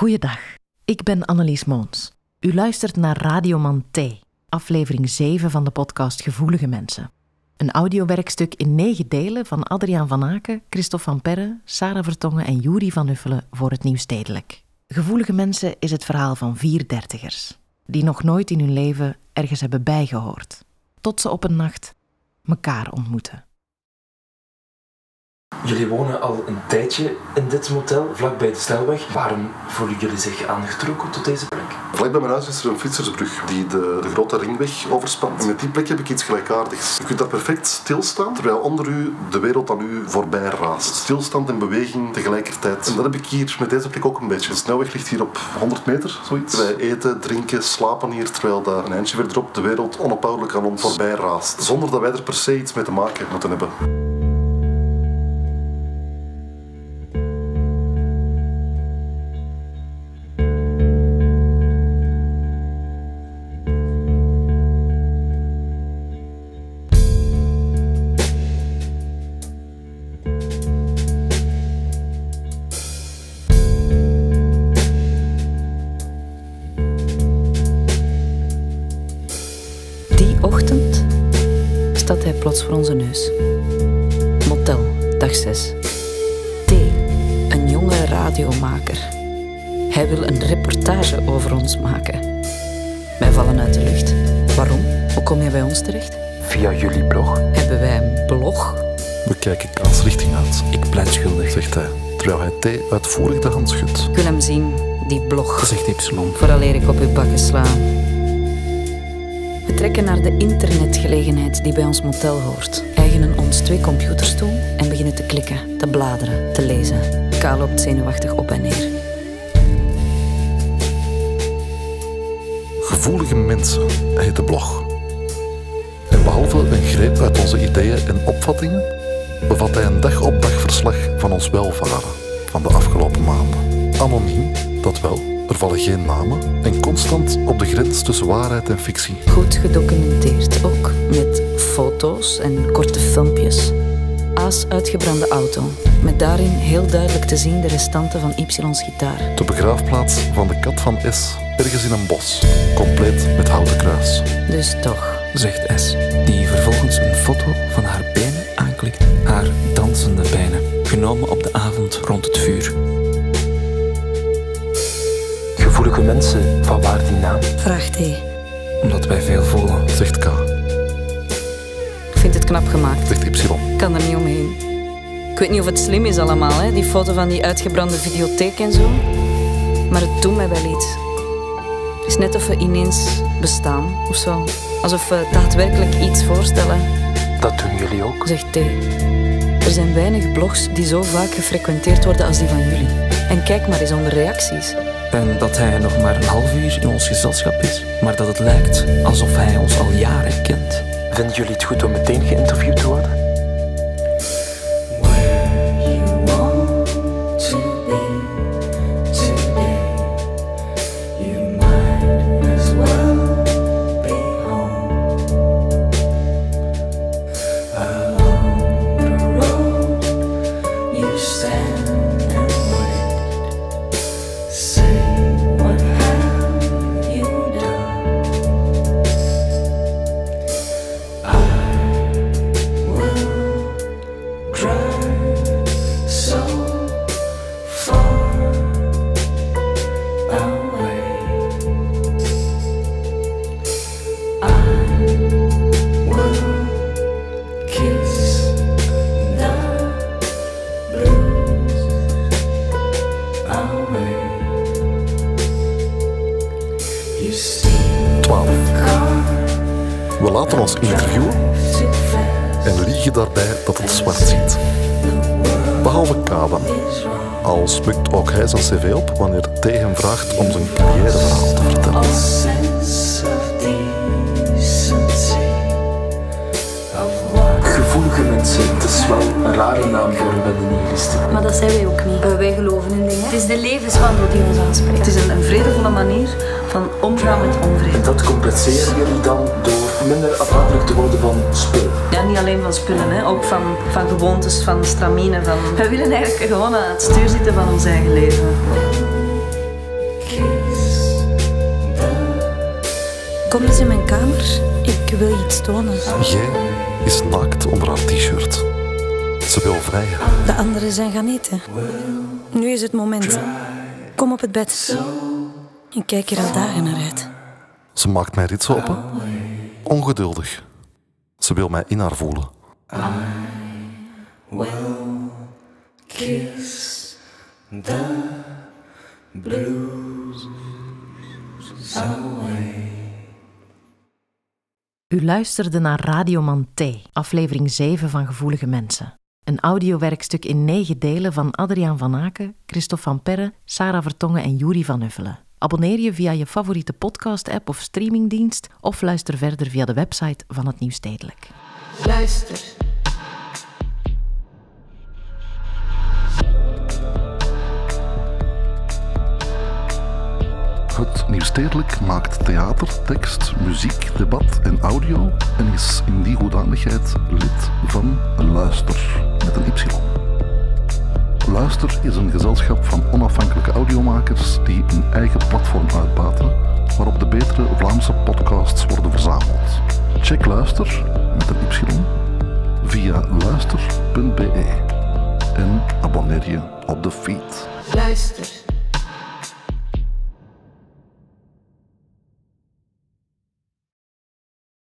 Goeiedag, ik ben Annelies Moons. U luistert naar Radio Man T, aflevering 7 van de podcast Gevoelige Mensen. Een audiowerkstuk in negen delen van Adriaan van Aken, Christophe van Perre, Sarah Vertongen en Juri van Uffelen voor het Nieuw Stedelijk. Gevoelige Mensen is het verhaal van vier dertigers, die nog nooit in hun leven ergens hebben bijgehoord, tot ze op een nacht elkaar ontmoeten. Jullie wonen al een tijdje in dit motel, vlakbij de snelweg. Waarom voelen jullie zich aangetrokken tot deze plek? Vlak bij mijn huis is er een fietsersbrug die de, de grote ringweg overspant. En met die plek heb ik iets gelijkaardigs. Je kunt daar perfect stilstaan, terwijl onder u de wereld aan u voorbij raast. Stilstand en beweging tegelijkertijd. En dat heb ik hier met deze plek ook een beetje. De snelweg ligt hier op 100 meter, zoiets. Wij eten, drinken, slapen hier, terwijl daar een eindje verderop de wereld onophoudelijk aan ons voorbij raast. Zonder dat wij er per se iets mee te maken moeten hebben. Staat hij plots voor onze neus. Motel, dag 6. T, een jonge radiomaker. Hij wil een reportage over ons maken. Wij vallen uit de lucht. Waarom? Hoe kom je bij ons terecht? Via jullie blog. Hebben wij een blog? We kijken kaas richting uit, Ik pleit schuldig, zegt hij, terwijl hij T uitvoerig de hand schudt. Ik wil hem zien, die blog. zegt Y. Vooraleer ik op uw bakken sla. Trekken naar de internetgelegenheid die bij ons motel hoort. Eigenen ons twee computers toe en beginnen te klikken, te bladeren, te lezen. K loopt zenuwachtig op en neer. Gevoelige mensen heet de blog. En behalve een greep uit onze ideeën en opvattingen, bevat hij een dag op dag verslag van ons welvaren van de afgelopen maanden. Anoniem, dat wel, er vallen geen namen en constant op de grens tussen waarheid en fictie. Goed gedocumenteerd ook, met foto's en korte filmpjes. A's uitgebrande auto, met daarin heel duidelijk te zien de restanten van Y's gitaar. De begraafplaats van de kat van S, ergens in een bos, compleet met houten kruis. Dus toch, Zegt S, die vervolgens een foto van haar benen aanklikt. Haar dansende benen, genomen op de avond rond het vuur. Mensen, van waar die naam? vraagt hij. Omdat wij veel voelen. Zegt K, Ik vind het knap gemaakt. zegt Y. Ik kan er niet omheen. Ik weet niet of het slim is allemaal, hè? die foto van die uitgebrande videotheek en zo. Maar het doet mij wel iets. Het is net of we ineens bestaan of zo. Alsof we daadwerkelijk iets voorstellen, Dat doen jullie ook. zegt T. Er zijn weinig blogs die zo vaak gefrequenteerd worden als die van jullie. En kijk maar eens onder reacties. En dat hij nog maar een half uur in ons gezelschap is, maar dat het lijkt alsof hij ons al jaren kent. Vinden jullie het goed om meteen geïnterviewd te worden? We laten ons interviewen en liegen daarbij dat het zwart ziet. Behalve K dan. Al smukt ook hij zijn cv op wanneer T hem vraagt om zijn carrièreverhaal te vertellen. Gevoelige mensen, het is wel een rare naam voor een nihilisten. Maar dat zijn wij ook niet. Wij geloven in dingen. Het is de levenswandel die ons aanspreekt. Het is een, een vredevolle manier van omgaan met onvrede. Dat compenseren jullie dan door minder afhankelijk te worden van spullen. Ja, niet alleen van spullen, hè. ook van, van gewoontes, van stramine. Van... We willen eigenlijk gewoon aan het stuur zitten van ons eigen leven. Kom eens in mijn kamer, ik wil je iets tonen. Jij is naakt onder haar t-shirt. Ze wil vrij. De anderen zijn gaan eten. Nu is het moment. Kom op het bed. Ik kijk hier al dagen naar uit. Ze maakt mij zo open. Ongeduldig. Ze wil mij in haar voelen. U luisterde naar Radioman T, aflevering 7 van Gevoelige Mensen. Een audiowerkstuk in negen delen van Adriaan van Aken, Christophe van Perre, Sarah Vertongen en Juri van Uffelen. Abonneer je via je favoriete podcast-app of streamingdienst of luister verder via de website van het Nieuwstedelijk. Luister. Het Nieuwstedelijk maakt theater, tekst, muziek, debat en audio en is in die hoedanigheid lid van Luister met een Y. Luister is een gezelschap van onafhankelijke audiomakers die een eigen platform uitbaten waarop de betere Vlaamse podcasts worden verzameld. Check Luister met een Y via luister.be en abonneer je op de feed. Luister.